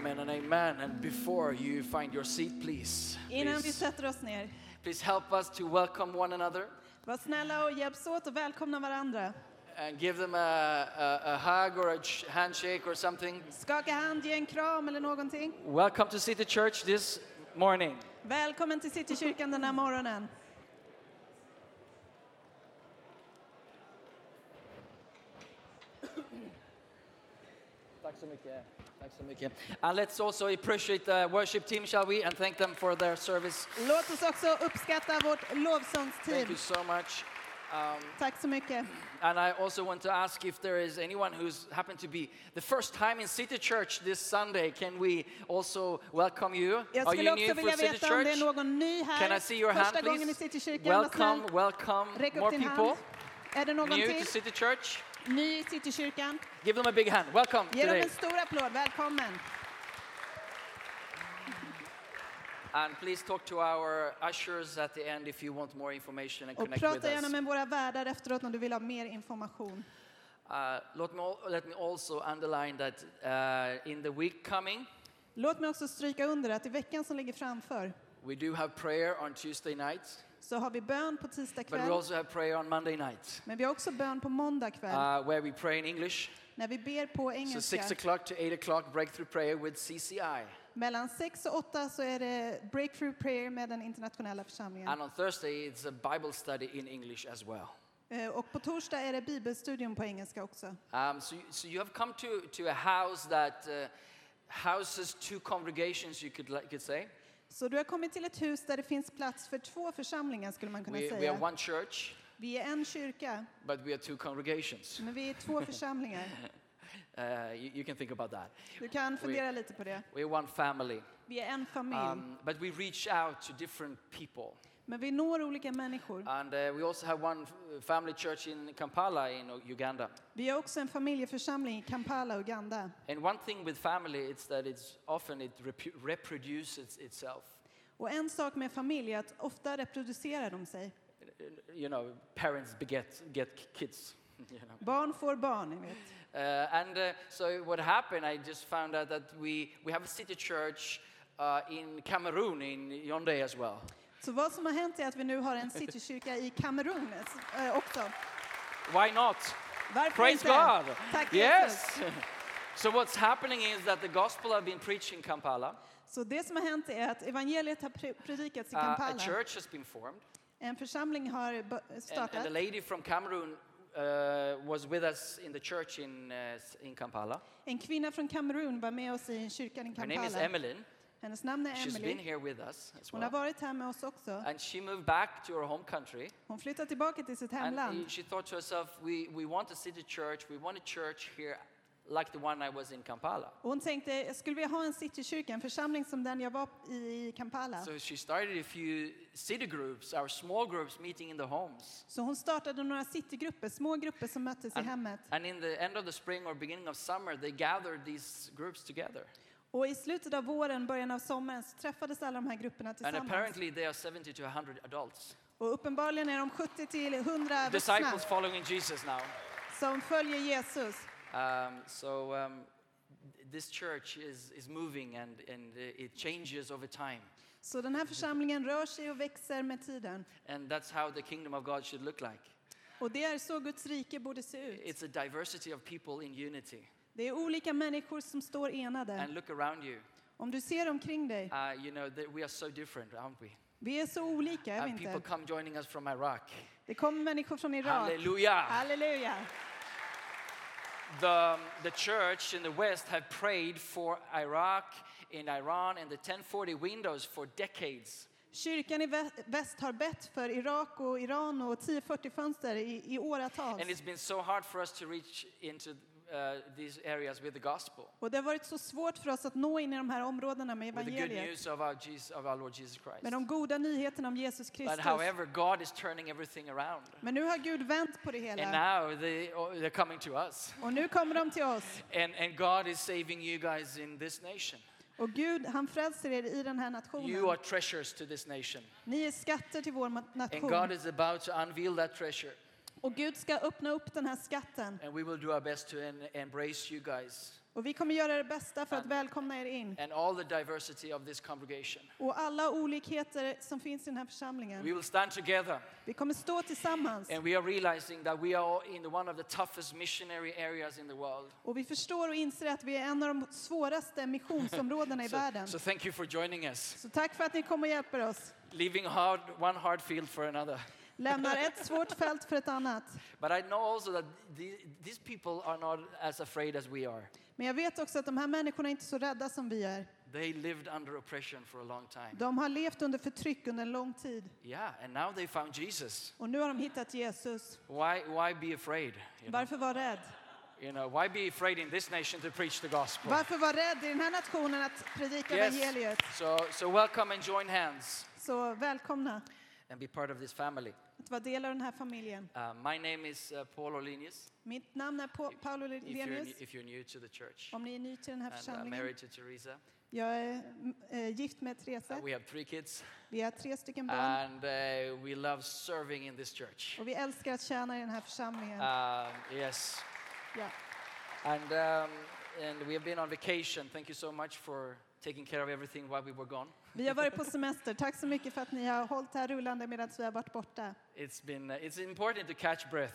Amen and amen. And before you find your seat, please, Innan vi please, sätter oss ner, please help us to welcome one another var snälla och hjälps åt och välkomna varandra. and give them a, a, a hug or a ch- handshake or something. Skaka hand, ge en kram eller någonting. Welcome to City Church this morning. Välkommen till Citykyrkan den här morgonen. Tack så mycket. Tack så mycket. And let's also appreciate the worship team, shall we? And thank them for their service. Låt oss också uppskatta vårt Thank you so much. Um, Tack så mycket. and I also want to ask if there is anyone who's happened to be the first time in City Church this Sunday. Can we also welcome you? Jag Are you new for City veta om det är Church? någon ny här. Can I see your hand, Första gången i please? Welcome, welcome. More people hand. Är det någon new till? to City Church. Ny i Citykyrkan. Give them a big hand. Welcome Ge dem today. en stor applåd. Välkommen. And please talk to our ushers at the end if you want more information and Och connect with prata gärna us. med våra värdar efteråt om du vill ha mer information. Uh, let, me, al- let me also underline that uh, in the week coming, Låt mig också stryka under att i veckan som ligger framför we do have prayer on Tuesday night, så har vi bön på tisdag but we kväll. also have prayer on Monday night, Men vi har också bön på måndag kväll uh, where we pray in English. när vi ber på So engelska. six o'clock to eight o'clock, breakthrough prayer with CCI, Mellan 6 och 8 så är det breakthrough prayer med den internationella församlingen. and on Thursday it's a Bible study in English as well. Eh, Och på torsdag är det bibelstudium på engelska också. Um, so, you- so you have come to, to a house that uh, houses two congregations, you could, like, could say. Så du har kommit till ett hus där det finns plats för två församlingar skulle man kunna We, we are säga. one church, Vi är en kyrka, but we are two congregations. men vi är två församlingar. Uh, you, you can think about that. Du kan fundera lite på det. We're one family. Vi är en familj, Um, but we reach out to different people. Men vi når olika människor. And uh, we also have one f- family church in Kampala in Uganda. Vi har också en familjeförsamling i Kampala, Uganda. And one thing with family is that it's often it reproduces itself. Och en sak med familj är att ofta reproducerar de sig. You know, parents beget get kids. You know. Barn får barn, ni vet. Uh, and uh, so what happened, I just found out that we, we have a city church uh, in Cameroon, in Yaoundé as well. Så vad som har hänt är att vi nu har en citykyrka i Kamerun eh, också. Why not? Varför Praise inte? God. Tack Yes. Jesus. so what's happening is that the gospel have been preached in Kampala. Så det som har hänt är att evangeliet har pre- predikats i Uh, a Kampala. church has been formed. En församling har bö- And, and startat. the lady from Cameroon uh, was with us in the church in, uh, in Kampala. En kvinna från Kamerun var med oss i kyrkan i Her name is Kampala. Hennes namn är She's been Emily. here with us as Hon har well. varit här med oss också. And she moved back to her home country. Hon flyttade tillbaka till sitt And hemland. she thought to herself, we, we want a city church. We want a church here like the one I was in Kampala. Och hon tänkte, jag skulle vilja ha en citykyrka, en församling som den jag var i i Kampala. So she started a few city groups, our small groups meeting in the homes. Så hon startade några citygrupper, små grupper som möttes i And, hemmet. and in the end of the spring or beginning of summer, they gathered these groups together. Och i slutet av våren, början av sommaren, så träffades alla de här grupperna And tillsammans. apparently, they are 70 to 100 adults. Och uppenbarligen är de 70 till 100 vuxna Disciples following Jesus now. som följer Jesus. Um, so um, this church is, is moving and, and it changes over time. Så den här församlingen rör sig och växer med tiden. And that's how the kingdom of God should look like. Och det är så Guds rike borde se ut. It's a diversity of people in unity. Det är olika människor som står enade. And look around you. Om du ser omkring dig, Uh, you know that we are so different, aren't we? vi är så olika, är vi And people inte? come joining us from Iraq. Det kommer människor från Irak. Hallelujah. Halleluja! The, the church in the West have prayed for Iraq, in Iran, and the 1040 windows for decades. Kyrkan i vä- väst har bett för Irak och Iran och 1040 fönster i, i åratal. And it's been so hard for us to reach into uh, these areas with the gospel. Och det har varit så svårt för oss att nå in i de här områdena med With the good evangeliet. news of our, Jesus, of our Lord Jesus Christ. Med de goda nyheterna om Jesus But Kristus. however, God is turning everything around. Men nu har Gud vänt på det And hela. now they, oh, they're coming to us. Och nu kommer de till oss. And, and God is saving you guys in this nation. Och Gud, han frälser er i den här You nationen. are treasures to this nation. Ni är skatter till vår ma- And God nation. is about to unveil that treasure. Och Gud ska öppna upp den här skatten. And we will do our best to en- embrace you guys Och vi kommer göra det bästa för att välkomna er in. and all the diversity of this congregation. Och alla olikheter som finns i den här församlingen. We will stand together Vi kommer stå tillsammans. and we are realizing that we are in one of the toughest missionary areas in the world. Och vi förstår och inser att vi är en av de svåraste missionsområdena i världen. So, so thank you for joining us. Så tack för att ni kommer och hjälper oss. Leaving hard, one hard field for another. Lämnar ett svårt fält för ett annat. But I know also that the, these people are not as afraid as we are. Men jag vet också att de här människorna är inte så rädda som vi är. They lived under oppression for a long time. De har levt under förtryck under en lång tid. Yeah, and now they found Jesus. Och nu har de hittat Jesus. Why, why be afraid? You know? Varför vara rädd? you know, why be afraid in this nation to preach the gospel? Varför vara rädd i den här nationen att predika Yes. evangeliet? So, so welcome and join hands Så välkomna and be part of this family. Att vara del av den här familjen. Uh, my name is uh, Paul Olinius. Mitt namn är Pa- Paolo If you're, Lenius. if you're new to the church, Om ni är ny till den här and församlingen. married to Teresa. Jag är äh, gift med Therese. Uh, we have three kids, Vi har tre stycken barn. and uh, we love serving in this church. Och vi älskar att tjäna i den här församlingen. Um, yes, Ja. and um, and we have been on vacation. Thank you so much for taking care of everything while we were gone. Vi har varit på semester. Tack så mycket för att ni har hållit här rullande medan vi har varit borta. It's been uh, it's important to catch breath.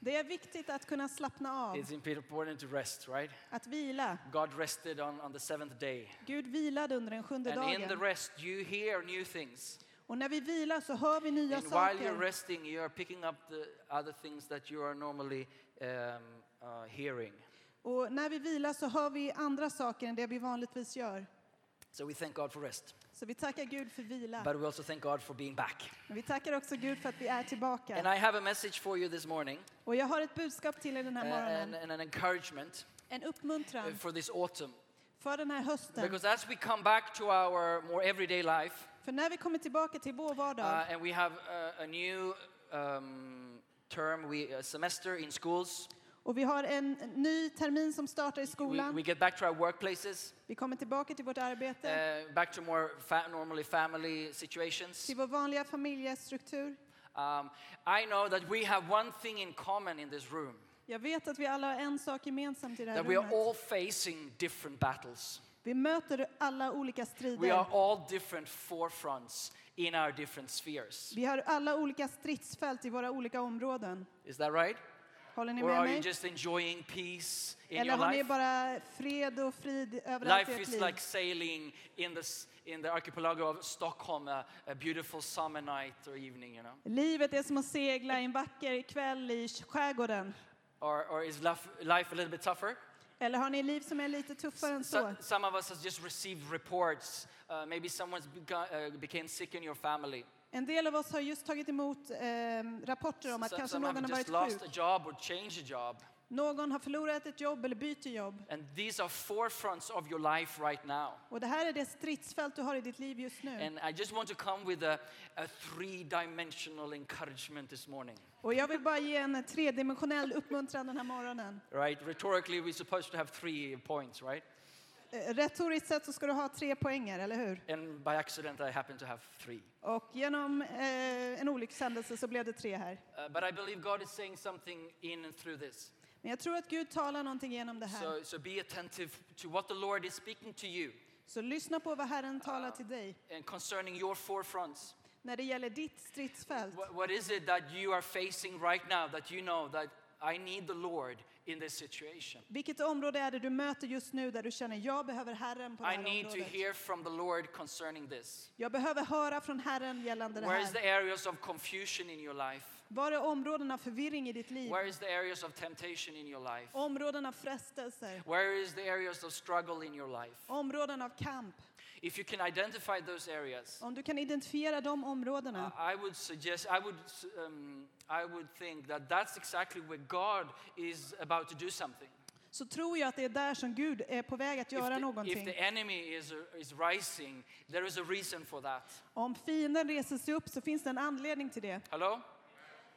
Det är viktigt att kunna slappna av, It's important to rest, right? att vila. God rested on, on the seventh day. Gud vilade under den sjunde And in the dagen. rest, you hear new things. Och när vi vilar så hör vi nya And while you're saker. resting, you are picking up the other things that you are normally um, uh, hearing. Och när vi vilar så hör vi andra saker än det vi vanligtvis gör. So we thank God for rest. Så vi tackar Gud för vila. But we also thank God for being back. Men vi tackar också Gud för att vi är And tillbaka. I have a message for you this morning Och jag har ett budskap till er den här uh, and, morgonen. and an encouragement En uh, uppmuntran for this autumn. för den här hösten. Because as we come back to our more everyday life, För när vi kommer tillbaka till vår uh, vardag and we have uh, a new um, term, we, a semester in schools, och vi har en ny termin som startar i we, skolan. we get back to our workplaces. Vi kommer tillbaka till vårt arbete, Uh, back to more fa- normally family situations. till vår vanliga familjestruktur. Um, I know that we have one thing in common in this room Jag vet att vi alla har en sak gemensamt i det här that we are rummet. all facing different battles. Vi möter alla olika We strider. are all different forefronts in our different spheres. Vi har alla olika stridsfält i våra olika områden. Is that right? Håller ni Or med you mig? just enjoying peace in Eller your har ni life? bara fred och frid överallt i Life ert is liv? like sailing in the, s- in the archipelago of Stockholm, a, a beautiful summer night or evening, you know? Livet är som att segla en vacker kväll i skärgården. Or, or is life, life a little bit tougher? Eller har ni liv som är lite tuffare än så? So, some of us has just received reports. Uh, maybe someone's begun, uh, became sick in your family. En del av oss har just tagit emot eh, rapporter om att kanske någon har varit lost a sjuk. Någon har förlorat ett jobb eller byter jobb. And these are forefronts of your life right now. Och det här är det stridsfält du har i ditt liv just nu. And I just want to come with a, a three dimensional encouragement this morning. Och jag vill bara ge en tredimensionell uppmuntran den här morgonen. Right? Rhetorically, we're supposed to have three points, right? Eh, Retoriskt sett så ska du ha tre poänger, eller hur? And by accident, I happen to have three. Och genom eh, en olyckshändelse så blev det tre här. Uh, but I believe God is saying something in and through this. Men jag tror att Gud talar någonting genom det här. So, so be attentive to what the Lord is speaking to you Så lyssna på vad Herren talar till dig and concerning your forefronts. när det gäller ditt stridsfält. What, what is it that you are facing right now that you know that I need the Lord in this situation? Vilket område är det du möter just nu där du känner jag behöver Herren på det I här need to området? hear from the Lord concerning this. Jag behöver höra från Herren gällande det Where is the här. areas of confusion in your life? Var är områden av förvirring i ditt liv? Where is the areas of temptation in your life? Områden av frestelser? Where is the areas of struggle in your life? Områden av kamp? If you can identify those areas, Om du kan identifiera de områdena I would suggest, I would, um, I would think that that's exactly where God is about to do something. så tror jag att det är där som Gud är på väg att göra if någonting. the enemy is, is rising, there is a reason for that. Om fienden reser sig upp så finns det en anledning till det. Hello?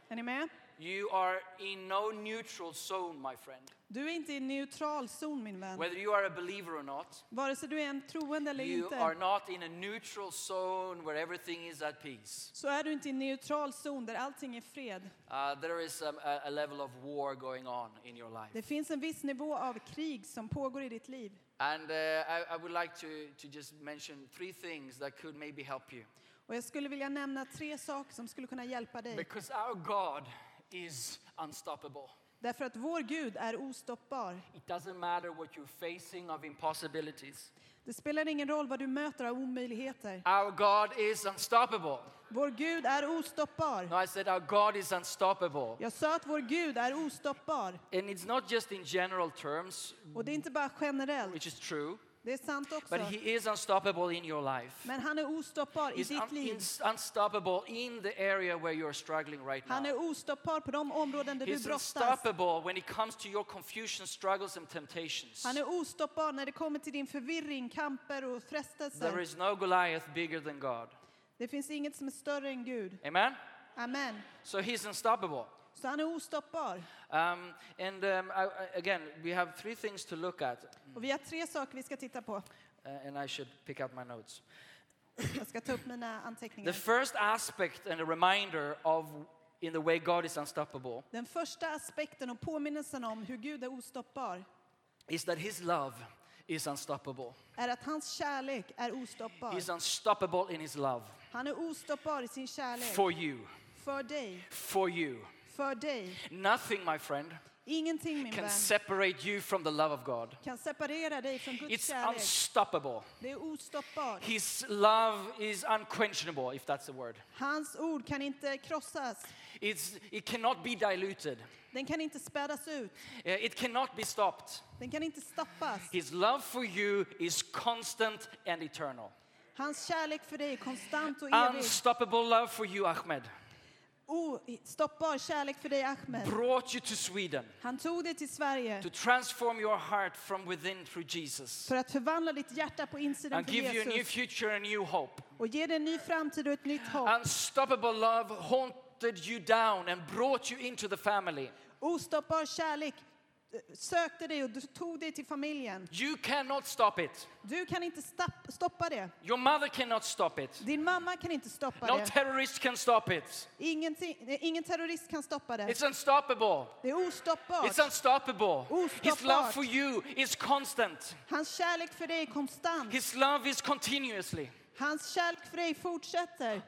Är ni med? You are in no neutral zone, my friend. Du är inte i en neutral zon min vän. Whether you are a believer or not, Vare sig du är en troende eller you are inte. not in a neutral zone where everything is at peace. Så är du inte i en neutral zon där allting är fred. Uh, there is um, a, a level of war going on in your life. Det finns en viss nivå av krig som pågår i ditt liv. And uh, I, I would like to, to just mention three things that could maybe help you. Och jag skulle vilja nämna tre saker som skulle kunna hjälpa dig. Because our God is unstoppable. Därför att vår Gud är ostoppbar. It doesn't matter what you're facing of impossibilities. Det spelar ingen roll vad du möter av omöjligheter. Our God is unstoppable. Vår Gud är ostoppbar. No, I said our God is unstoppable. Jag sa att vår Gud är ostoppbar. And it's not just in general terms, Och det är inte bara generellt, which is true, det är sant också. but He is unstoppable in your life. Men han är ostoppbar i He's ditt un- liv. ins- unstoppable in the area where you're struggling right Han now. är ostoppbar på de områden där du He's brottas. unstoppable when it comes to your confusion, struggles, and temptations. Han är ostoppbar när det kommer till din förvirring, kamper och There frestelser. is no Goliath bigger than God. Det finns inget som är större än Gud. Amen? Amen. So He's unstoppable. Så han är ostoppbar. Um, and um, I, again, we have three things to look at, Och vi har tre saker vi ska titta på. uh, and I should pick up my notes. Jag ska ta upp mina The anteckningar. first aspect and a reminder of in the way God is unstoppable Den första aspekten och påminnelsen om hur Gud är ostoppbar is that His love is unstoppable. är att hans kärlek är ostoppbar. He's unstoppable in His love Han är ostoppbar i sin kärlek. for you, För dig. for you. För dig. Nothing, my friend, Ingenting min can separate you from the love of God. kan separera dig från Guds It's kärlek. unstoppable. Det är ostoppbart. His love is unquenchable, if that's a word. Hans ord kan inte krossas. It's, it cannot be diluted. Den kan inte spädas ut. Uh, It cannot be stopped. Den kan inte stoppas. His love for you is constant and eternal. Hans kärlek för dig är konstant och evig. Unstoppable love for you, Ahmed, Ostoppbar kärlek för dig Ahmed. brought you to Sweden Han tog dig till Sverige to transform your heart from within through Jesus för att förvandla ditt hjärta på insidan and för give you a new Jesus future and new hope. och ge dig en ny framtid och ett nytt hopp. Unstoppable love haunted you down and brought you into the family. Ostoppbar kärlek sökte dig och du tog dig till familjen. You cannot stop it. Du kan inte stoppa det. Your mother cannot stop it. Din mamma kan inte stoppa No det. terrorist can stop it. Eh, ingen terrorist kan stoppa det. It's unstoppable. Det är ostoppbart. It's unstoppable. His love Ostoppbart. for you is constant. Hans kärlek för dig är konstant. His love is continuously, Hans kärlek för dig fortsätter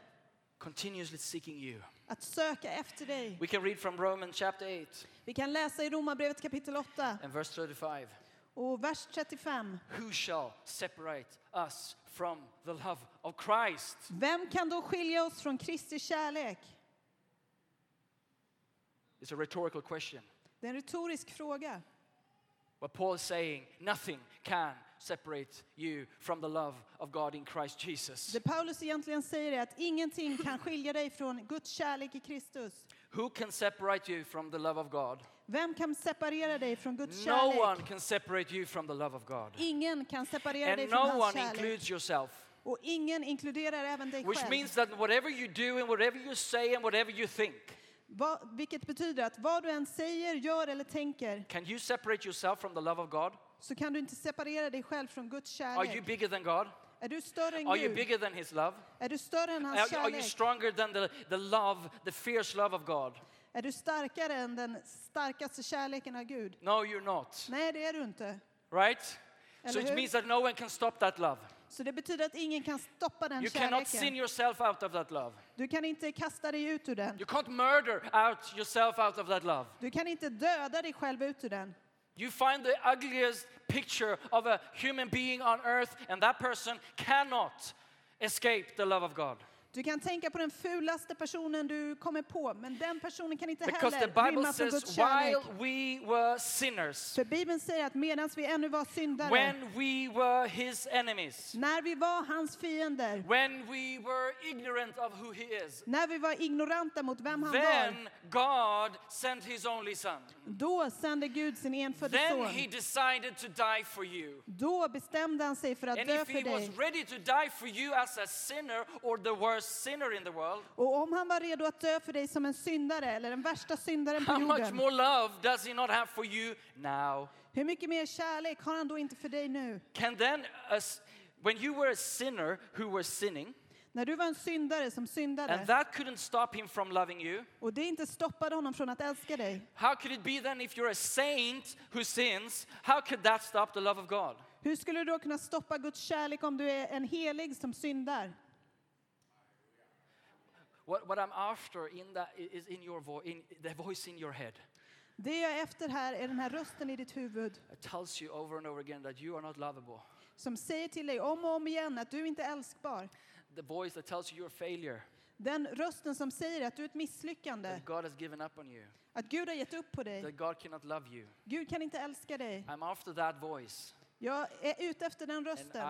continuously seeking you. Att söka efter dig. We can read from Romans chapter 8 Vi kan läsa i Romarbrevet kapitel 8 and verse 35. och vers 35. Who shall separate us from the love of Christ? Vem kan då skilja oss från Kristi kärlek? It's a rhetorical question. Det är en retorisk fråga. What Paul is saying, nothing can separate you from the love of God in Christ Jesus. Det Paulus egentligen säger är att ingenting kan skilja dig från Guds kärlek i Kristus. Who can separate you from the love of God? Vem kan separera dig från Guds No one kärlek? can separate you from the love of God. Ingen kan separera dig And från no hans one kärlek. includes yourself. Och ingen inkluderar även dig Which själv. means that whatever you do and whatever you say and whatever you think, Va, vilket betyder att vad du än säger, gör eller tänker can you separate yourself from the love of God? Så kan du inte separera dig själv från Guds Are you kärlek. bigger than God? Är du större än Are you Gud? bigger than His love? Är du större än Are, hans are you kärlek? stronger than the, the love, the fierce love of God? Är du starkare än den starkaste kärleken av Gud? No, you're not. Nej, det är du inte. Right? So Eller it hur? means that no one can stop that love. Så det betyder att ingen kan stoppa den You cannot sin kärleken. yourself out of that love. Du kan inte kasta dig ut ur den. You can't murder out yourself out of that love. Du kan inte döda dig själv ut ur den. You find the ugliest picture of a human being on earth, and that person cannot escape the love of God. Du kan tänka på den fulaste personen du kommer på, men den personen kan inte Because heller rymma från Guds kärlek. while we were sinners, För Bibeln säger att medan vi ännu var syndare, when we were his enemies, när vi var hans fiender, when we were ignorant of who he is, när vi var ignoranta mot vem han var, then God sent his only son. då sände Gud sin enfödde Then he son. decided to die for you. Då bestämde han sig för att And dö if för he was dig. ready to die for you as a sinner or the worst sinner in the world, Och om han var redo att dö för dig som en syndare eller den värsta syndaren på how much jorden, more love does he not have for you now? hur mycket mer kärlek har han då inte för dig nu? Can then, as, when you were a sinner who were sinning, När du var en syndare som and syndade that couldn't stop him from loving you, och det inte stoppade honom från att älska dig, how could it be then if you're a saint who sins? How could that stop the love of God? hur skulle du då kunna stoppa Guds kärlek om du är en helig som syndar? What, what I'm after in that is in your voice, in the voice in your head. Det jag är efter här är den här rösten i ditt huvud It tells you over and over again that you are not lovable. som säger till dig om och om igen att du inte är älskbar. The voice that tells you you're a failure, Den rösten som säger att du är ett misslyckande, that God has given up on you, att Gud har gett upp på dig. that God cannot love you. Gud kan inte älska dig. I'm after that voice. Jag är ute efter den rösten.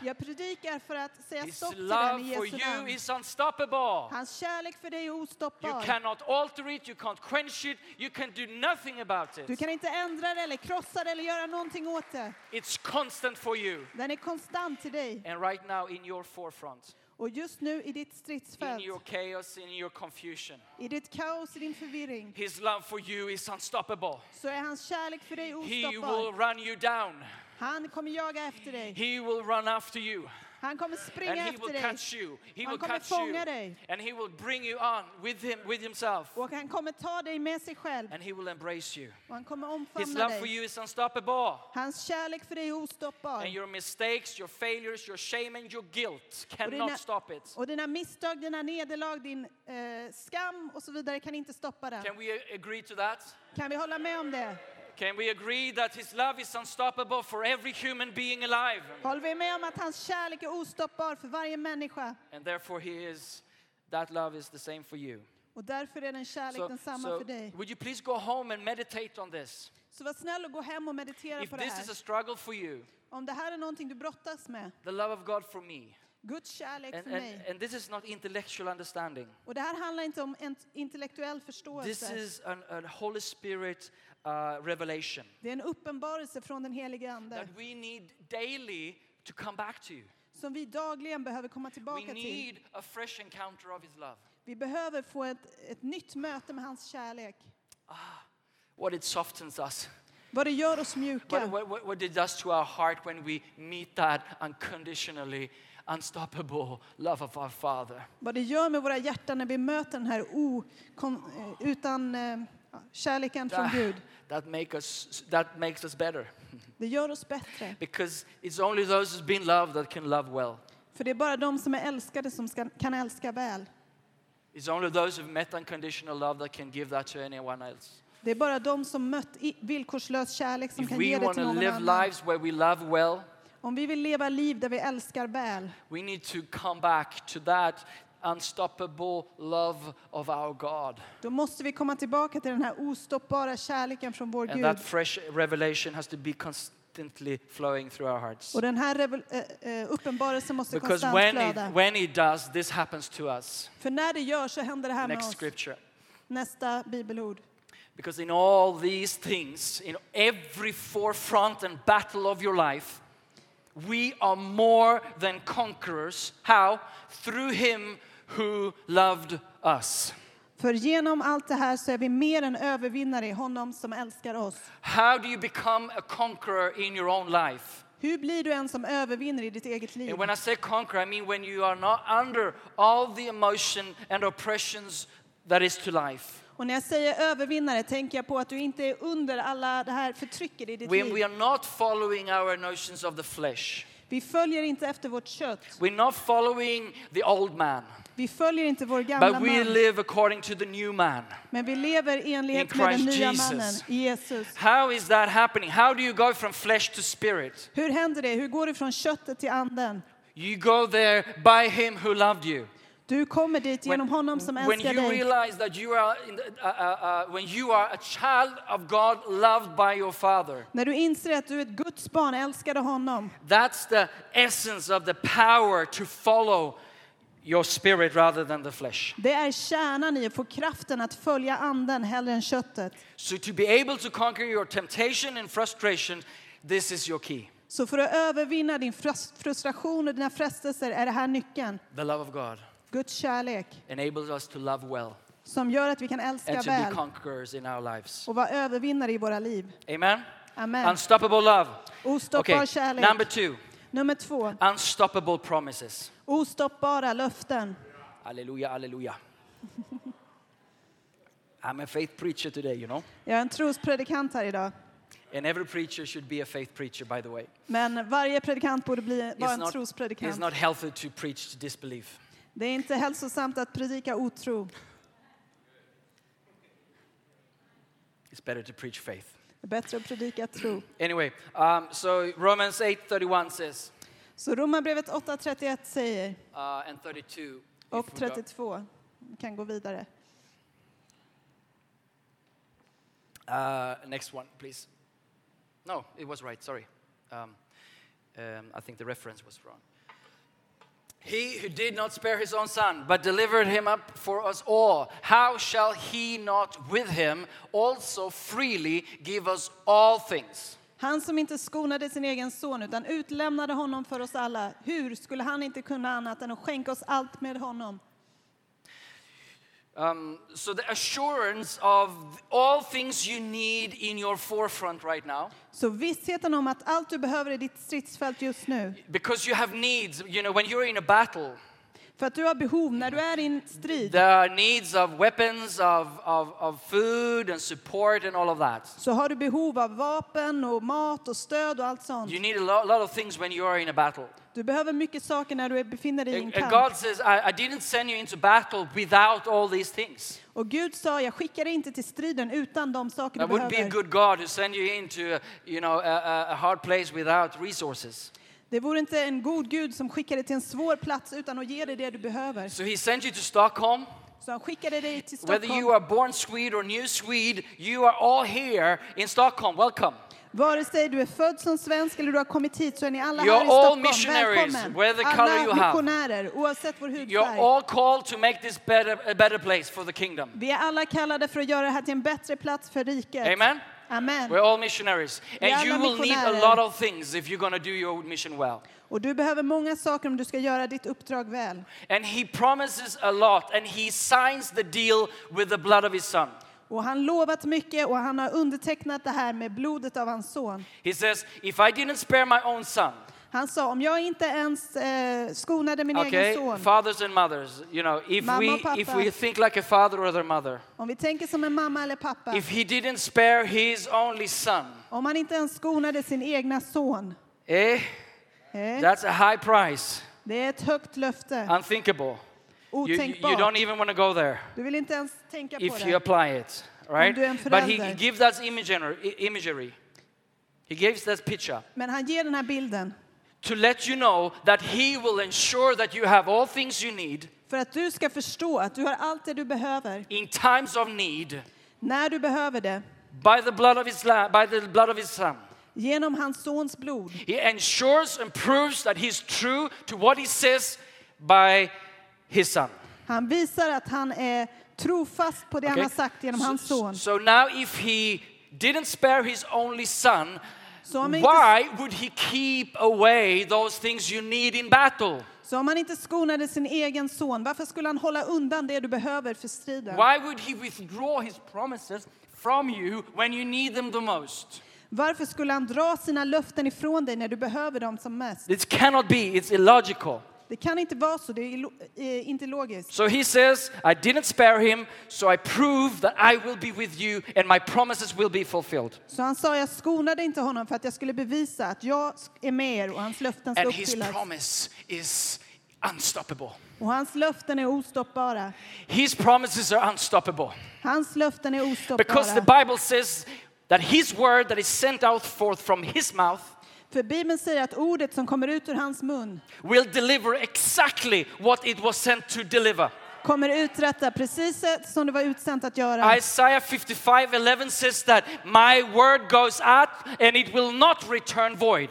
I. Jag predikar för att säga His stopp till den i Jesu you namn. Hans kärlek för dig är You ostoppbar. cannot alter it, you can't quench it, you can do nothing about Du kan inte ändra det eller krossa det eller göra någonting åt det. It's constant for you. Den är konstant till dig. And right now, in your forefront, Och just nu i ditt in stridsfält, your chaos, in your confusion, i ditt kaos, i din förvirring, His love for you is unstoppable. så är hans kärlek för dig He will ostoppbar. run you down, Han kommer jaga efter dig. He will run after you, Han kommer and springa He efter will catch you. He will catch you, dig. and He will bring you on with Him, with Himself, Och han kommer ta dig med sig själv. and He will embrace you. Och han kommer His omfamna love for dig. you is unstoppable. Hans kärlek för dig är ostoppbar. And your mistakes, your failures, your shame, and your guilt dina- cannot stop it. Och dina misstag, dina nederlag, din eh, skam och så vidare kan inte stoppa den. Can we a- agree to that? Kan vi hålla med om det? Can we agree that His love is unstoppable for every human being alive? Håller vi med om att hans kärlek är ostoppbar för varje människa? And therefore, He is, that love is the same for you. Och därför är den kärlek So, densamma so för dig. would you please go home and meditate on this? Så var snäll och gå hem och meditera If på det this is a här. struggle for you, Om det här är någonting du brottas med, the love of God for me, Guds kärlek and, för mig. and this is not intellectual understanding. Och det här handlar inte om intellektuell This förståelse. is an, a Holy Spirit uh, revelation Det är en uppenbarelse från den helige Ande that we need daily to come back to. som vi dagligen behöver komma We tillbaka till. need a fresh encounter of His love. Vi behöver få ett, ett nytt möte med hans kärlek. What it softens us, Vad det gör oss mjuka. what, what, what it does to our heart when we meet that unconditionally unstoppable love of our Father. Vad det gör med våra hjärtan när vi möter den här o, eh, utan eh, kärleken från That, Gud. that, make us, that makes us better. Det gör oss bättre. Because it's only those who've been loved that can love well. För det är bara de som är älskade som ska, kan älska väl. It's only those who've met unconditional love that can give that to anyone else. Det är bara de som mött villkorslös kärlek som If kan ge det till någon live annan. lives where we love well, Om vi vill leva liv där vi älskar väl, we need to come back to that unstoppable love of our God. då måste vi komma tillbaka till den här ostoppbara kärleken från vår And Gud. that fresh revelation has to be constantly flowing through our hearts. Och den här revel- eh, eh, uppenbarelsen måste Because konstant when flöda. it, when it does, this happens to us. För när det gör så händer det här med Next oss. scripture. Nästa bibelord. Because in all these things, in every forefront and battle of your life, we are more than conquerors. How? Through him who loved us. För genom allt det här så är vi mer än övervinnare i honom som älskar oss. How do you become a conqueror in your own life? Hur blir du en som övervinner i ditt eget liv? And when I say conquer, I mean when you are not under all the emotion and oppressions that is to life. Och när jag säger övervinnare tänker jag på att du inte är under alla det här förtrycket i ditt When we liv. are not following our notions of the flesh. Vi följer inte efter vårt kött. We're not following the old man. Vi följer inte vår gamla But we man. live according to the new man. Men vi lever i enlighet In med den nya Jesus. mannen, Jesus. How is that happening? How do you go from flesh to spirit? Hur händer det? Hur går du från köttet till anden? You go there by him who loved you. Du kommer dit genom honom som when älskar you dig. realize that you are the, uh, uh, uh, when you are a child of God loved by your father. När du inser att du är ett Guds barn, älskade honom. That's the essence of the power to follow your spirit rather than the flesh. Det är kärnan i att få kraften att följa anden hellre än köttet. So to be able to conquer your temptation and frustration, this is your key. Så för att övervinna din frus- frustration och dina frestelser är det här nyckeln. The love of God Guds kärlek enables us to love well som gör att vi kan älska and to be väl conquerors in our lives. och vara övervinnare i våra liv. Amen? Amen. Unstoppable love. Ostoppbar Okay, kärlek. number two, Nummer två, unstoppable promises. ostoppbara löften. Hallelujah, hallelujah. I'm a faith preacher today, you know. Jag är en trospredikant här idag. And every preacher should be a faith preacher, by the way. Men varje predikant borde bli, vara en not, it's trospredikant. not healthy to preach disbelief. Det är inte hälsosamt att predika otro. It's better to preach faith. Bättre att predika tro. Anyway, um, so Romans 8:31 says, Så Romarbrevet 8.31 säger, uh, and 32. och if we go- 32, vi kan gå vidare. Uh, next one, please. No, it was right. Sorry. Um, um, I think the reference was wrong. He who did not spare his own son, but delivered him up for us all, how shall he not with him also freely give us all things? Han som inte skonade sin egen son utan utlämnade honom för oss alla, hur skulle han inte kunna annat än att skänka oss allt med honom? Um, so, the assurance of all things you need in your forefront right now, Så vissheten om att allt du behöver i ditt stridsfält just nu, because you have needs, you know, when you're in a battle, för att du har behov när du är i en strid, there are needs of weapons, of, of, of food and support and all of that. så har du behov av vapen och mat och stöd och allt sånt. You need a lo- lot of things when you are in a battle. Du behöver mycket saker när du befinner dig i en kamp. God says, I, I didn't send you into battle without all these things. Och Gud sa, jag skickar dig inte till striden utan de saker du wouldn't be a behöver. good God who send you into you know, a- a hard place without resources. Det vore inte en god Gud som skickar dig till en svår plats utan att ge dig det du behöver. So He sent you to Stockholm. Så han skickade dig till Whether you Stockholm. are born Swede or new Swede, you are all here in Stockholm. Welcome. Vare sig du är född som svensk eller du har kommit hit så är ni alla You're här i all Stockholm. missionaries, Välkommen! Alla have. missionärer, oavsett vår You're hudfärg. all called to make this better, a better place for the kingdom. Vi är alla kallade för att göra det här till en bättre plats för riket. Amen? Amen. We're all missionaries. Vi är And you alla will need a missionärer. lot of things if you're going to do your mission well. Och du behöver många saker om du ska göra ditt uppdrag väl. And he promises a lot, and he signs the deal with the blood of his son. Och han lovat mycket och han har undertecknat det här med blodet av hans son. He says, If I didn't spare my own son, Han sa, om jag inte ens eh, skonade min okay, egen son, fathers and mothers, you know, if Mamma we, och pappa. if we think like a father or their mother, om vi tänker som en mamma eller pappa, if he didn't spare his only son, om han inte ens skonade sin egna son, eh, eh, that's a high price, det är ett högt löfte, unthinkable. You, you, you otänkbart. don't even want to go there Du vill inte ens tänka på if you det. apply it, right? du är en But he, he gives that imagery, imagery. He gives that picture. Men han ger den här bilden to let you know that He will ensure that you have all things you need för att du ska förstå att du har allt det du behöver in times of need när du behöver det by the blood of His by the blood of His Son. genom hans sons blod. He ensures and proves that He's true to what He says by His Son. Han visar att han är trofast på det han Okay? har sagt genom So, hans son. so now, if He didn't spare His only Son, Så om, inte, why would He keep away those things you need in battle? så om han inte skonade sin egen son, varför skulle han hålla undan det du behöver för striden? Why would He withdraw His promises from you when you need them the most? Varför skulle han dra sina löften ifrån dig när du behöver dem som mest? This cannot be, it's illogical. Det kan inte vara så, det är eh, inte logiskt. So he says, I didn't spare him, so I prove that I will be with you and my promises will be fulfilled. Så han sa, jag skonade inte honom för att jag skulle bevisa att jag är med er och hans löften ska And his promise is unstoppable. Och hans löften är ostoppbara. His promises are unstoppable. Hans löften är Because the ostoppbara. Bible says that his word that is sent out forth from his mouth För Bibeln säger att ordet som kommer ut ur hans mun will deliver exactly what it was sent to deliver. kommer uträtta precis som det var utsänt att göra. Isaiah 55 11 says that my word goes out and it will not return void.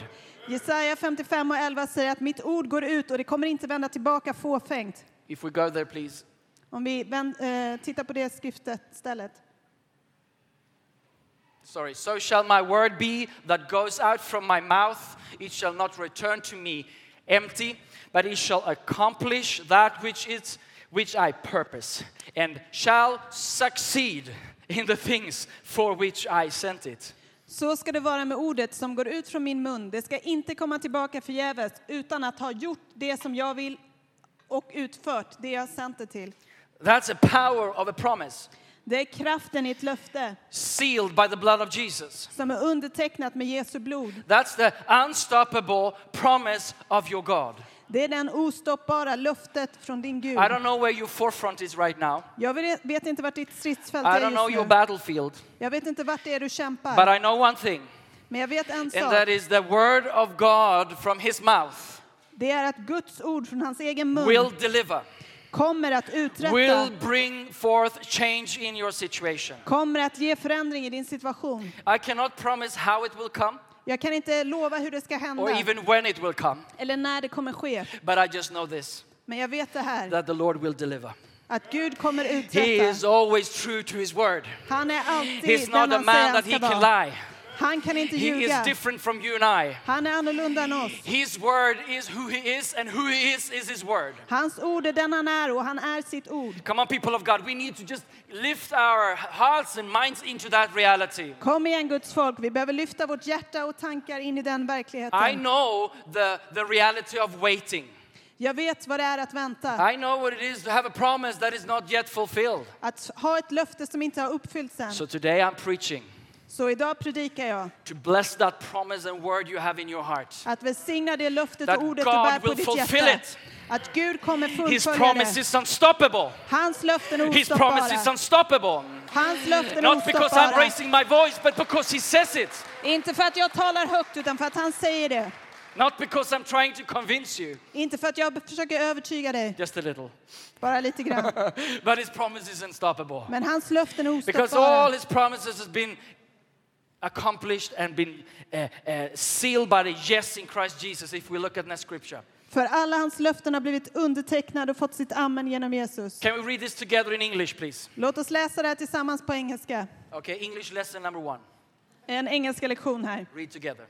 Jesaja 55 och 11 säger att mitt ord går ut och det kommer inte vända tillbaka fåfängt. If we go there, please. Om vi vänd, eh, tittar på det skriftet istället. Sorry, so shall my word be that goes out from my mouth. It shall not return to me empty, but it shall accomplish that which is which I purpose, and shall succeed in the things for which I sent it. Så ska det vara med ordet som går ut från min mun. Det ska inte komma tillbaka förgäves utan att ha gjort det som jag vill och utfört det jag sänt det till. That's a power of a promise, Det är kraften i ett löfte sealed by the blood of Jesus. som är undertecknat med Jesu blod. That's the unstoppable promise of your God. Det är den ostoppbara löftet från din Gud. I don't know where your forefront is right now. Jag vet- vet inte vart ditt stridsfält I är don't know just your nu. battlefield. Jag vet inte vart det är du But kämpar. I know one thing, Men jag vet en and sak. that is the word of God from his mouth Det är att Guds ord från hans egen mun will deliver, kommer att uträtta, will bring forth change in your situation. kommer att ge förändring i din situation. I cannot promise how it will come Jag kan inte lova hur det ska or hända even when it will come, eller när det kommer ske. but I just know this Men jag vet det här, that the Lord will deliver. att Gud kommer He uträtta. is always true to his word. Han är alltid He's not a man that he can lie. Han kan inte He is ljuga. different from you and I. Han är annorlunda än oss. His word is who he is, and who he is is his word. Hans ord är den han är och han är sitt ord. Come on, people of God, we need to just lift our hearts and minds into that reality. Kom igen Guds folk, vi behöver lyfta vårt hjärta och tankar in i den I verkligheten. know the, the reality of waiting. Jag vet vad det är att vänta. I know what it is to have a promise that is not yet fulfilled. Att ha ett löfte som inte har uppfyllts än. So today I'm preaching Så idag predikar jag to bless that promise and word you have in your heart. att välsigna det löftet och ordet God du bär på ditt fulfill hjärta. it. Att Gud kommer His fullfölja promise det. is unstoppable. Hans löften är His promise is ostoppbara. unstoppable. Hans löften är Not because I'm ostoppbara. raising my voice, but because He says it. Inte för att jag talar högt utan för att han säger det. Not because I'm trying to convince you, Inte för att jag försöker övertyga dig, just a little. bara lite grann. But His promise is unstoppable. Men hans löften är Because all ostoppbara. His promises has been accomplished and been uh, uh, sealed by the yes in Christ Jesus, if we look at that scripture. För alla hans löften har blivit undertecknade och fått sitt amen genom Jesus. Can we read this together in English, please? Låt oss läsa det här tillsammans på engelska. Okay, English lesson number one. En engelska lektion här. Read together.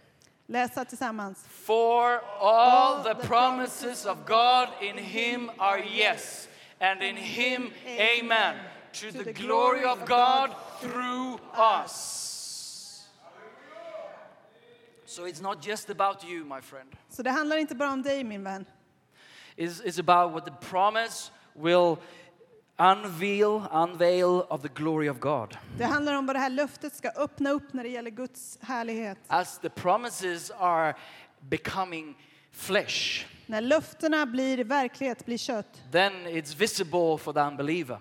Läsa tillsammans. For all the promises of God in him are yes, and in him amen, to the glory of God through us. So it's not just about you, my friend. Så det handlar inte bara om dig min vän. It's, it's about what the promise will unveil, unveil of the glory of God. Det handlar om vad det här löftet ska öppna upp när det gäller Guds härlighet. As the promises are becoming flesh, När löftena blir verklighet, blir kött, then it's visible for the unbeliever.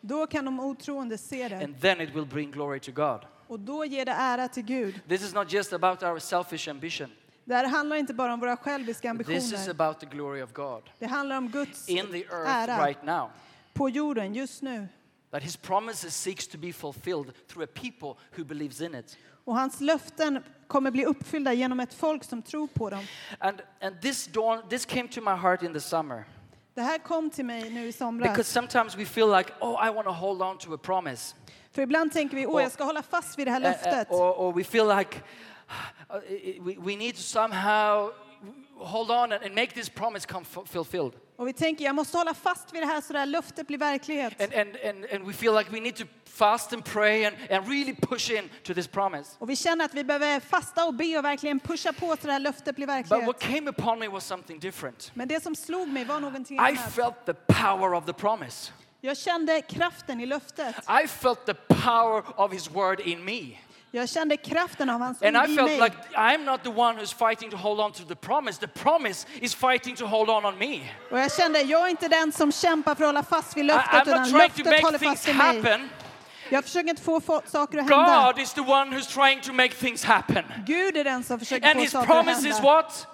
då kan de otroende se det. and then it will bring glory to God. Och då ger det ära till Gud. This is not just about our selfish ambition. Det här handlar inte bara om våra själviska This is ambitioner. about the glory of God Det handlar om Guds in the earth ära right now. på jorden just nu. That his promises seeks to be fulfilled through a people who believes in it. Och hans löften kommer bli uppfyllda genom ett folk som tror på dem. And and this dawn this came to my heart in the summer. Det här kom till mig nu i somras. Because sometimes we feel like, oh, I want to hold on to a promise. För ibland tänker vi, åh jag ska hålla fast vid det här Uh, uh, löftet. or, or we feel like uh, we, we need to somehow hold on and, make this promise come fu- fulfilled. Och vi tänker, jag måste hålla fast vid det här så det här löftet blir verklighet. And, and, and, and we feel like we need to fast and pray and, and really push in to this promise. Och vi känner att vi behöver fasta och be och verkligen pusha på så det här löftet blir But verklighet. what came upon me was something different. Men det som slog mig var någonting I annat. felt the power of the promise. Jag kände kraften i löftet. I felt the power of His word in me. Jag kände kraften av hans And ord I i felt mig. like I'm not the one who's fighting to hold on to the promise. The promise is fighting to hold on on me. Och jag kände, jag är inte den som kämpar för att hålla fast vid I, löftet, I'm utan not trying to löftet håller make things fast vid mig. happen. Jag försöker inte få få saker att hända. God is the one who's trying to make things happen. Gud är den som försöker And få His saker att promise is hända. what?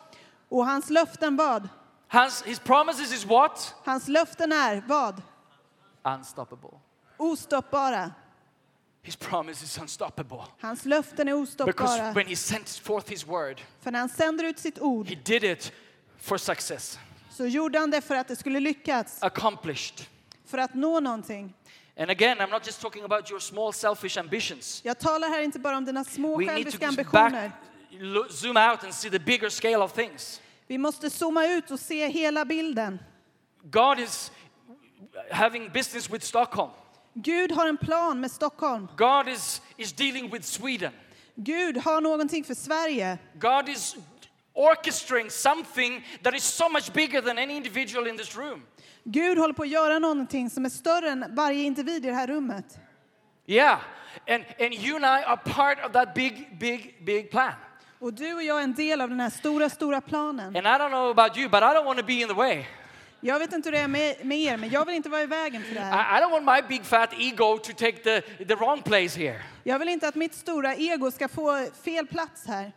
Och hans löften vad? Hans, his promises is what? Hans löften är vad? Unstoppable. Ostoppbara. His promise is unstoppable. Hans löften är Because ostoppbara. when he sent forth his word, För när han sänder ut sitt ord he did it for success, så gjorde han det för att det skulle lyckas, accomplished. för att nå någonting. And again, I'm not just talking about your small selfish ambitions. Jag talar här inte bara om dina små We need to själviska ambitioner. back, zoom out and see the bigger scale of things. Vi måste zooma ut och se hela bilden. God is having business with Stockholm. Gud har en plan med Stockholm. God is, is dealing with Sweden. Gud har någonting för Sverige. God is orchestrating something that is so much bigger than any individual in this room. Gud håller på att göra någonting som är större än varje individ i det här rummet. Yeah. And, and you and I are part of that big, big, big plan. Och du och jag är en del av den här stora, stora planen. And I don't know about you, but I don't want to be in the way. Jag vet inte hur det är med, med er, men jag vill inte vara i vägen för det här. I, I don't want my big fat ego to take the, the wrong place here. Jag vill inte att mitt stora ego ska få fel plats här.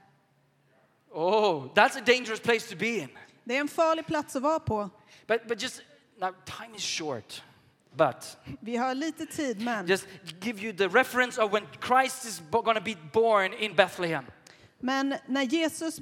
Oh, that's a dangerous place to be in. Det är en farlig plats att vara på. But, but just now, time is short. But Vi har lite tid, men, just give you the reference of when Christ is going to be born in Bethlehem. Men när Jesus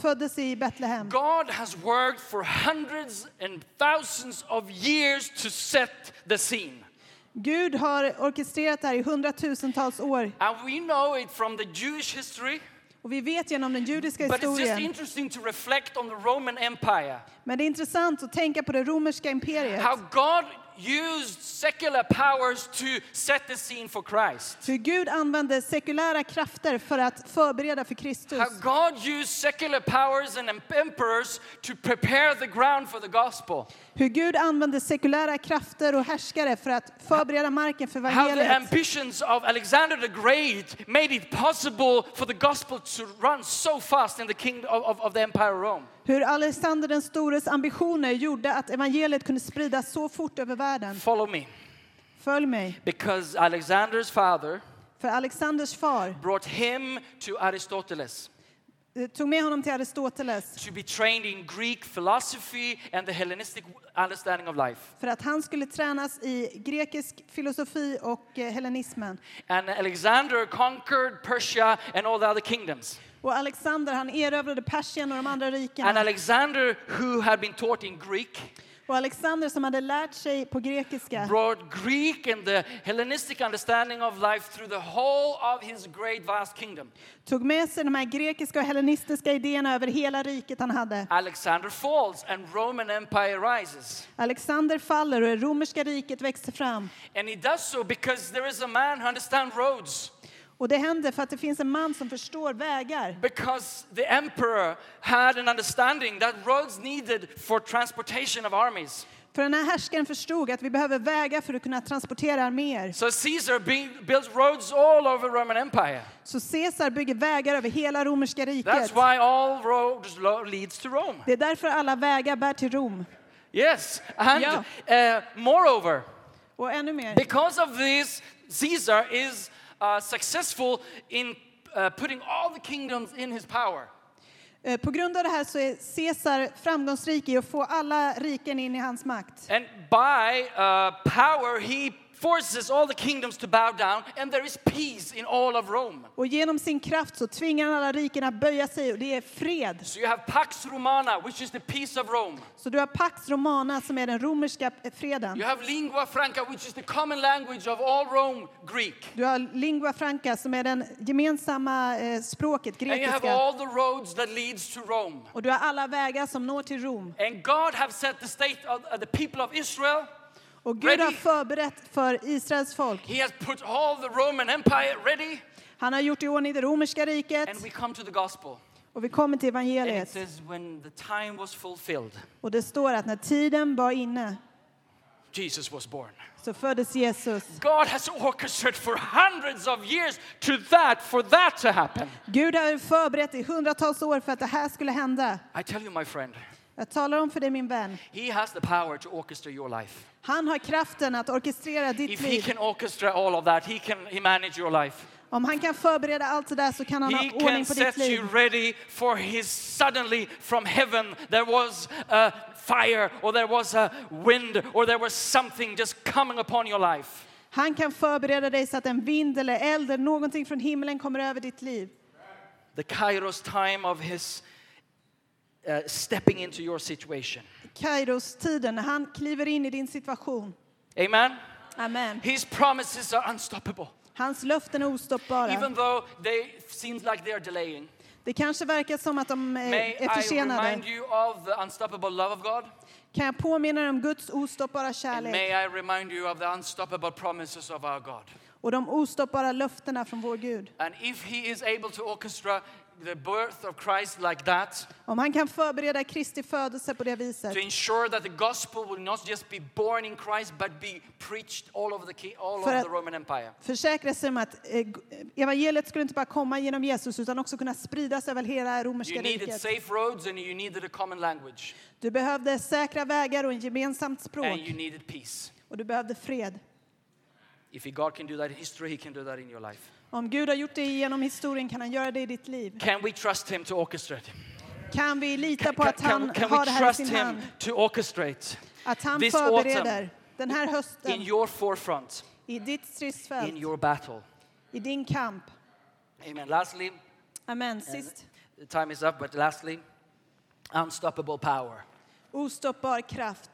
föddes i Betlehem God has worked for hundreds and thousands of years to set the scene. Gud har orkestrerat det här i hundratusentals år. And we know it from the Jewish history, Och vi vet genom den judiska but it's just historien. interesting to reflect on the Roman Empire. Men det är intressant att tänka på det romerska imperiet. How God used secular powers to set the scene for Christ. Hur Gud använde sekulära krafter för att förbereda för Kristus. How God used secular powers and emperors to prepare the ground for the gospel. Hur Gud använde sekulära krafter och härskare för att förbereda marken för How the evangeliet. ambitions of Alexander the Great made it possible for the gospel to run so fast in the kingdom of, of, of the empire Rome. Hur Alexander den stores ambitioner gjorde att evangeliet kunde spridas så fort över världen. Follow me. Följ mig. Because Alexander's father För Alexanders far brought him to Aristoteles tog med honom till Aristoteles to be trained in Greek philosophy and the Hellenistic understanding of life. för att han skulle tränas i grekisk filosofi och eh, hellenismen. And Alexander conquered Persia and all the other kingdoms. Och Alexander han erövrade Persien och de andra And rikena. Alexander, who had been taught in Greek, Och Alexander som hade lärt sig på grekiska brought Greek and the Hellenistic understanding of life through the whole of his great vast kingdom. tog med sig de här grekiska och hellenistiska idéerna över hela riket han hade. Alexander falls and Roman Empire rises. Alexander faller och det romerska riket växer fram. And he does so because there is a man who understands roads. Och det händer för att det finns en man som förstår vägar. Because the emperor had an understanding that roads needed for transportation of armies. För den här härskaren förstod att vi behöver vägar för att kunna transportera arméer. So Caesar built roads all over Roman Empire. Så Caesar bygger vägar över hela romerska That's riket. why all roads leads to Rome. Det är därför alla vägar bär till Rom. Yes, and Yeah. uh, moreover, Och ännu mer. because of this, Caesar is uh, successful in uh, putting all the kingdoms in his power. Eh, På grund av det här så är Caesar framgångsrik i att få alla riken in i hans makt. And by uh, power, he forces all the kingdoms to bow down, and there is peace in all of Rome. Och genom sin kraft så tvingar han alla riken att böja sig och det är fred. So you have Pax Romana, which is the peace of Rome. Så du har Pax Romana som är den romerska freden. You have Lingua Franca, which is the common language of all Rome, Greek. Du har lingua franca som är den gemensamma eh, språket, And you have grekiska. all the roads that leads to Rome. Och du har alla vägar som når till Rom. And God have set the state of the people of Israel. Och Gud har Ready? förberett för Israels folk. He has put all the Roman Empire ready, Han har gjort i ordning det romerska riket and we come to the gospel. och vi kommer till And it evangeliet. says, when the time was fulfilled, Och det står att när tiden var inne Jesus was born. så föddes Jesus. God has orchestrated for hundreds of years to that, for that to happen. Gud har förberett i hundratals år för att det här skulle hända. I tell you, my friend, Jag talar om för dig min vän. He has the power to orchestrate your life. Han har kraften att orkestrera ditt If He liv. can orchestrate all of that, He can he manage your life. Om han kan förbereda allt det där så kan han ha He ordning can på set ditt you liv. ready for His suddenly from heaven there was a fire or there was a wind or there was something just coming upon your life. Han kan förbereda dig så att en vind eller eld eller någonting från himlen kommer över ditt liv. The Kairos time of His uh, stepping into your situation. Kairos-tiden när han kliver in i din situation. Amen. Amen. His promises are unstoppable. Hans löften är ostoppbara. Even though they seems like they're delaying. Det kanske verkar som att de eh, May är I försenade. remind you of the unstoppable love of God? Kan jag påminna er om Guds ostoppbara kärlek may I remind you of the unstoppable promises of our God? och de ostoppbara löftena från vår Gud. And if He is able to orchestrate the birth of Christ like that, Om han kan förbereda Kristi födelse på det viset, to ensure that the gospel will not just be born in Christ but be preached all over the, all För over the Roman Empire. försäkra sig om att eh, evangeliet skulle inte bara komma genom Jesus utan också kunna spridas över hela romerska You needed riket. safe roads and you needed a common language Du behövde säkra vägar och ett gemensamt and språk you needed peace. och du behövde fred. If God can do that in history, He can do that in your life. Om Gud har gjort det genom historien kan han göra det i ditt liv. Can we trust Him to orchestrate? Kan vi lita på att han can, can har det här i sin hand? to orchestrate Att han this förbereder den här in hösten your forefront, i ditt in stridsfält, your battle? i din kamp. Amen. Lastly, Amen. Sist, the time is up, but lastly, unstoppable power. ostoppbar kraft.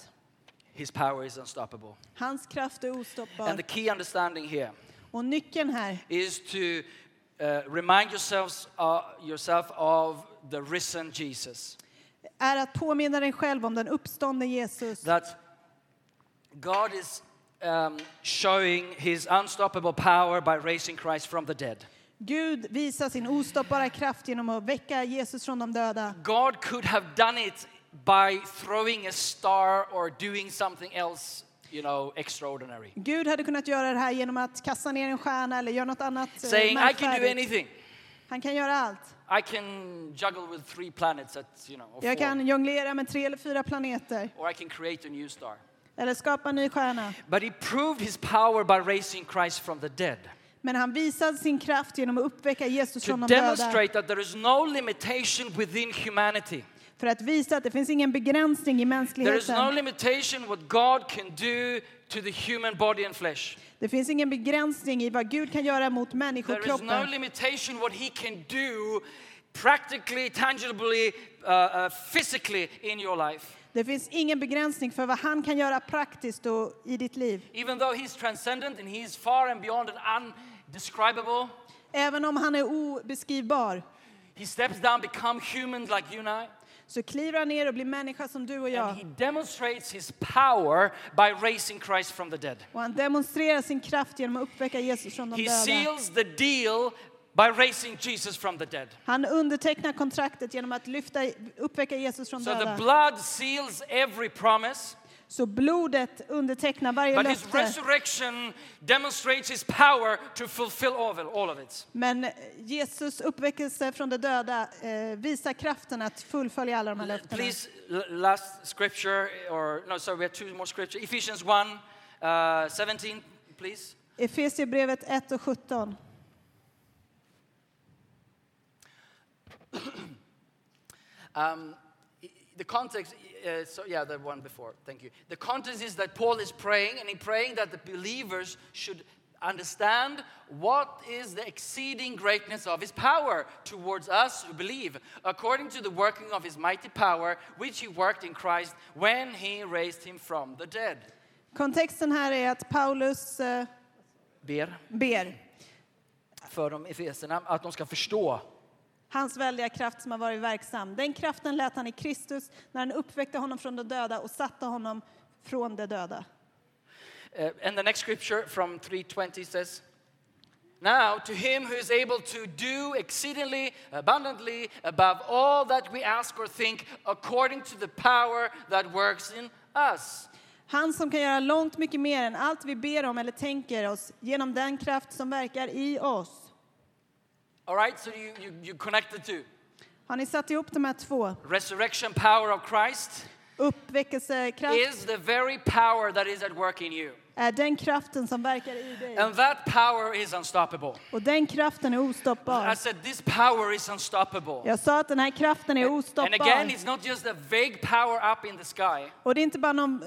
His power is unstoppable. Hans kraft är And ostoppbar. the key understanding here Och nyckeln här is to uh, remind yourselves, uh, yourself of the risen Jesus. är att påminna dig själv om den uppståndne Jesus. That God is um, showing his unstoppable power by raising Christ from the dead. Gud visar sin ostoppbara kraft genom att väcka Jesus från de döda. God could have done it by throwing a star or doing something else, you know, extraordinary. Gud hade kunnat göra det här genom att kasta ner en stjärna eller göra något annat eh, Saying, I can do anything. Han kan göra allt. I can juggle with three planets at, you know, Jag kan jonglera med tre eller fyra planeter or I can create a new star. eller skapa en ny stjärna. But he proved his power by raising Christ from the dead. Men han visade sin kraft genom att uppväcka Jesus To från de döda. demonstrate that there is no limitation within humanity. För att visa att det finns ingen begränsning i There is no mänskligheten. limitation what God can do to the human body and flesh. Det finns ingen begränsning i vad Gud kan göra mot There is no människokroppen. limitation what he can do practically, tangibly, uh, uh, physically in your life. Det finns ingen begränsning för vad han kan göra praktiskt och i ditt liv. Even though he's transcendent and he's far and beyond and undescribable, Även om han är obeskrivbar he steps down, become human like you and I. så kliver han ner och blir människa som du och And jag. he demonstrates his power by raising Christ from the dead. Och han demonstrerar sin kraft genom att uppväcka Jesus från de He döda. seals the deal by raising Jesus from the dead. Han undertecknar kontraktet genom att lyfta, uppväcka Jesus från So the döda. blood seals every promise, Så blodet undertecknar varje but his löfte. resurrection demonstrates his power to fulfill all of. All of it. Men Jesus uppväckelse från de döda eh, visar kraften att fullfölja alla de här löftena. Please, l- last scripture, or no, sorry, we have two more scripture. Ephesians 1 uh, 17, please. Efesierbrevet 1 och 17. Um, i- the context, uh, so yeah, the one before, thank you. The context is that Paul is praying, and he's praying that the believers should understand what is the exceeding greatness of his power towards us who believe, according to the working of his mighty power, which he worked in Christ when he raised him from the dead. Kontexten här är att Paulus eh, Ber ber för de efeserna att de ska förstå hans väldiga kraft som har varit verksam. Den kraften lät han i Kristus när han uppväckte honom från de döda och satte honom från de döda. Uh, and the next scripture from 320 says, Now to him who is able to do exceedingly abundantly above all that we ask or think, according to the power that works in us. Han som kan göra långt mycket mer än allt vi ber om eller tänker oss genom den kraft som verkar i oss. All right, so you, you, you connect the two. Har ni satt ihop de här två? Resurrection power of Christ Uppväckelsekraft is the very power that is at work in you. är den kraften som verkar i dig. And that power is unstoppable. Och den kraften är ostoppbar. I said, this power is unstoppable. Jag sa att den här kraften är And again, ostoppbar. it's not just a vague power up in the sky. Och det är inte bara någon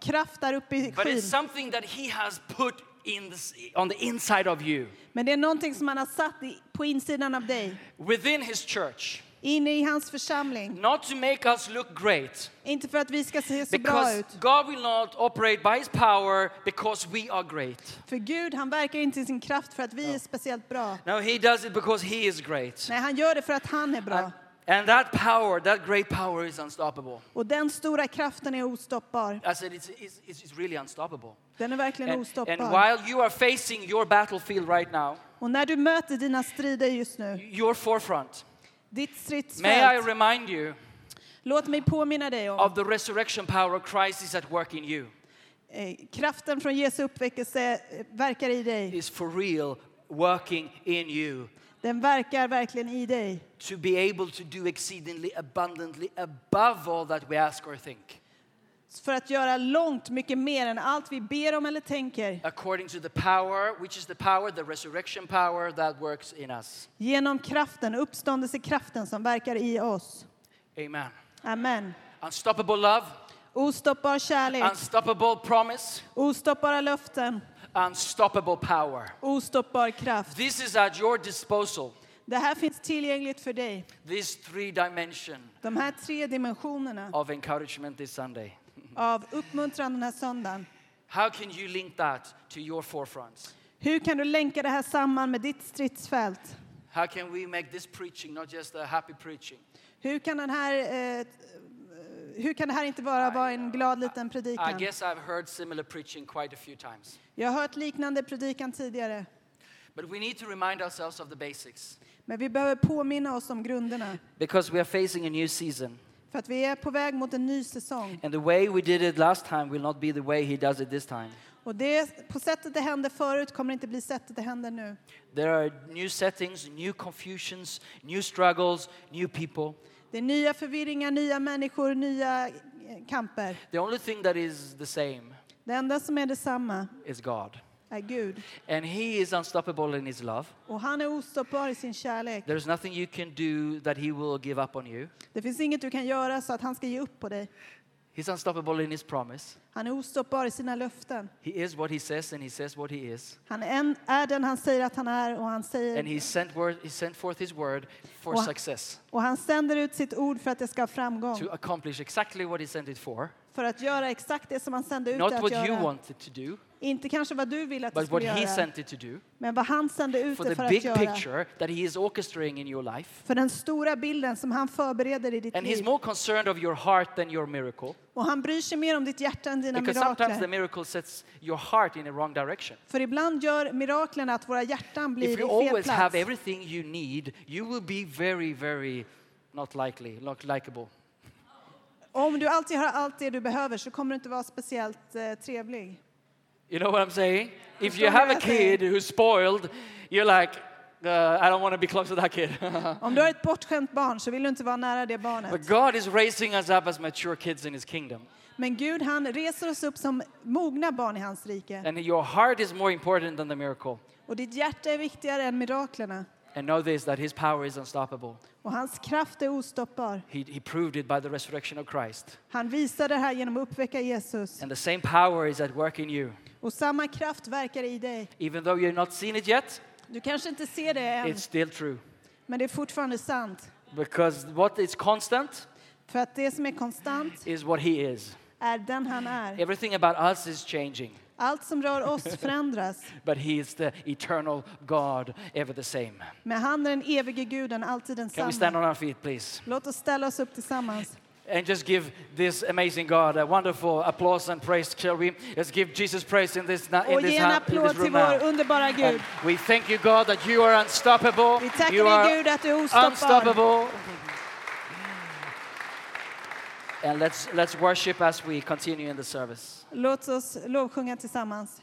kraft där uppe i But skyn. it's something that he has put in the, on the inside of you, Men det är någonting som han har satt i, på insidan av dig. within his church. inne i hans församling. Not to make us look great, Inte för att vi ska se så bra ut. God will not operate by His power because we are great. För Gud, han verkar inte i sin kraft för att vi är speciellt bra. No, He does it because He is great. Nej, han gör det för att han är bra. And, and that power, that great power, is unstoppable. Och den stora kraften är ostoppbar. I said it's, it's, it's really unstoppable. Den är verkligen And, and ostoppbar. while you are facing your battlefield right now, Och när du möter dina strider just nu, your forefront, ditt may I stridsfält, remind you låt mig påminna dig om of the resurrection power of Christ is at work in you. eh, kraften från Jesu uppväckelse eh, verkar i dig. Is for real working in you Den verkar verkligen i dig. to be able to do exceedingly abundantly above all that we ask or think, För att göra långt mycket mer än allt vi ber om eller tänker. according to the power, which is the power, the resurrection power that works in us. Genom kraften, uppståndelsekraften som verkar i oss. Amen. Amen. Unstoppable love, Ostoppbar kärlek, unstoppable promise, ostoppbara löften, unstoppable power. ostoppbar kraft. This is at your disposal. Det här finns tillgängligt för dig. These three dimension De här tre dimensionerna of encouragement this Sunday. av uppmuntran den här söndagen. How can you link that to your forefronts? Hur kan du länka det här samman med ditt stridsfält? How can we make this preaching not just a happy preaching? Hur kan, den här, eh, hur kan det här inte bara vara en glad liten I predikan? guess I've heard similar preaching quite a few times. Jag har hört liknande predikan tidigare. But we need to remind ourselves of the basics Men vi behöver påminna oss om grunderna. because we are facing a new season. För att vi är på väg mot en ny säsong. And the way we did it last time will not be the way He does it this time. Och det, på sättet det hände förut kommer inte bli sättet det händer nu. There are new settings, new confusions, new struggles, new people. Det är nya förvirringar, nya människor, nya eh, kamper. The only thing that is the same Det enda som är detsamma is God. är Gud. And He is unstoppable in His love. Och han är ostoppbar i sin kärlek. There's nothing you can do that He will give up on you. Det finns inget du kan göra så att han ska ge upp på dig. He's unstoppable in His promise. Han är ostoppbar i sina löften. He is what He says, and He says what He is. Han är, en, är den han säger att han är och han, And säger, He sent, word, he sent forth His word for Wow. success, och han sänder ut sitt ord för att det ska ha framgång. to accomplish exactly what He sent it for. För att göra exakt det som han sände ut Not det att what you göra. wanted to do, Inte kanske vad du vill att skulle He göra. sent it to do. Men vad han sände ut det för att göra. picture that He is orchestrating in your life. För den stora bilden som han förbereder i ditt And He's liv. more concerned of your heart than your miracle. Och han bryr sig mer om ditt hjärta än dina Because sometimes the mirakler. miracle sets your heart in the wrong direction. För ibland gör miraklerna att våra hjärtan blir If i you fel always plats. have everything you need, you will be very, very not likely, not likable. Om du alltid har allt det du behöver så kommer du inte vara speciellt eh, trevlig. You know what I'm saying? If you have a kid who's spoiled, you're like, uh, I don't want to be close to that kid. Om du har ett bortskämt barn så vill du inte vara nära det barnet. but God is raising us up as mature kids in His kingdom. Men Gud han reser oss upp som mogna barn i hans rike. And your heart is more important than the miracle. Och ditt hjärta är viktigare än miraklerna. And know this that His power is unstoppable. Och hans kraft är ostoppbar. He, he proved it by the resurrection of Christ. Han visar det här genom att uppväcka Jesus. And the same power is at work in you. Och samma kraft verkar i dig. Even though you've not seen it yet, Du kanske inte ser det än, it's still true. men det är fortfarande sant. Because what is constant För att det som är konstant is what He is. är den han är. Everything about us is changing, Allt som rör oss förändras. but He is the eternal God, ever the same. Men han är den evige guden, alltid Can we densamma. stand on our feet, please? Låt oss ställa oss upp tillsammans. And just give this amazing God a wonderful applause and praise, shall we? Let's give Jesus praise in this, in this, ge en ha- in this room now. And we thank you, God, that you are unstoppable. You are Gud att du är ostoppbar. unstoppable. And let's, let's worship as we continue in the service. Låt oss lovsjunga tillsammans.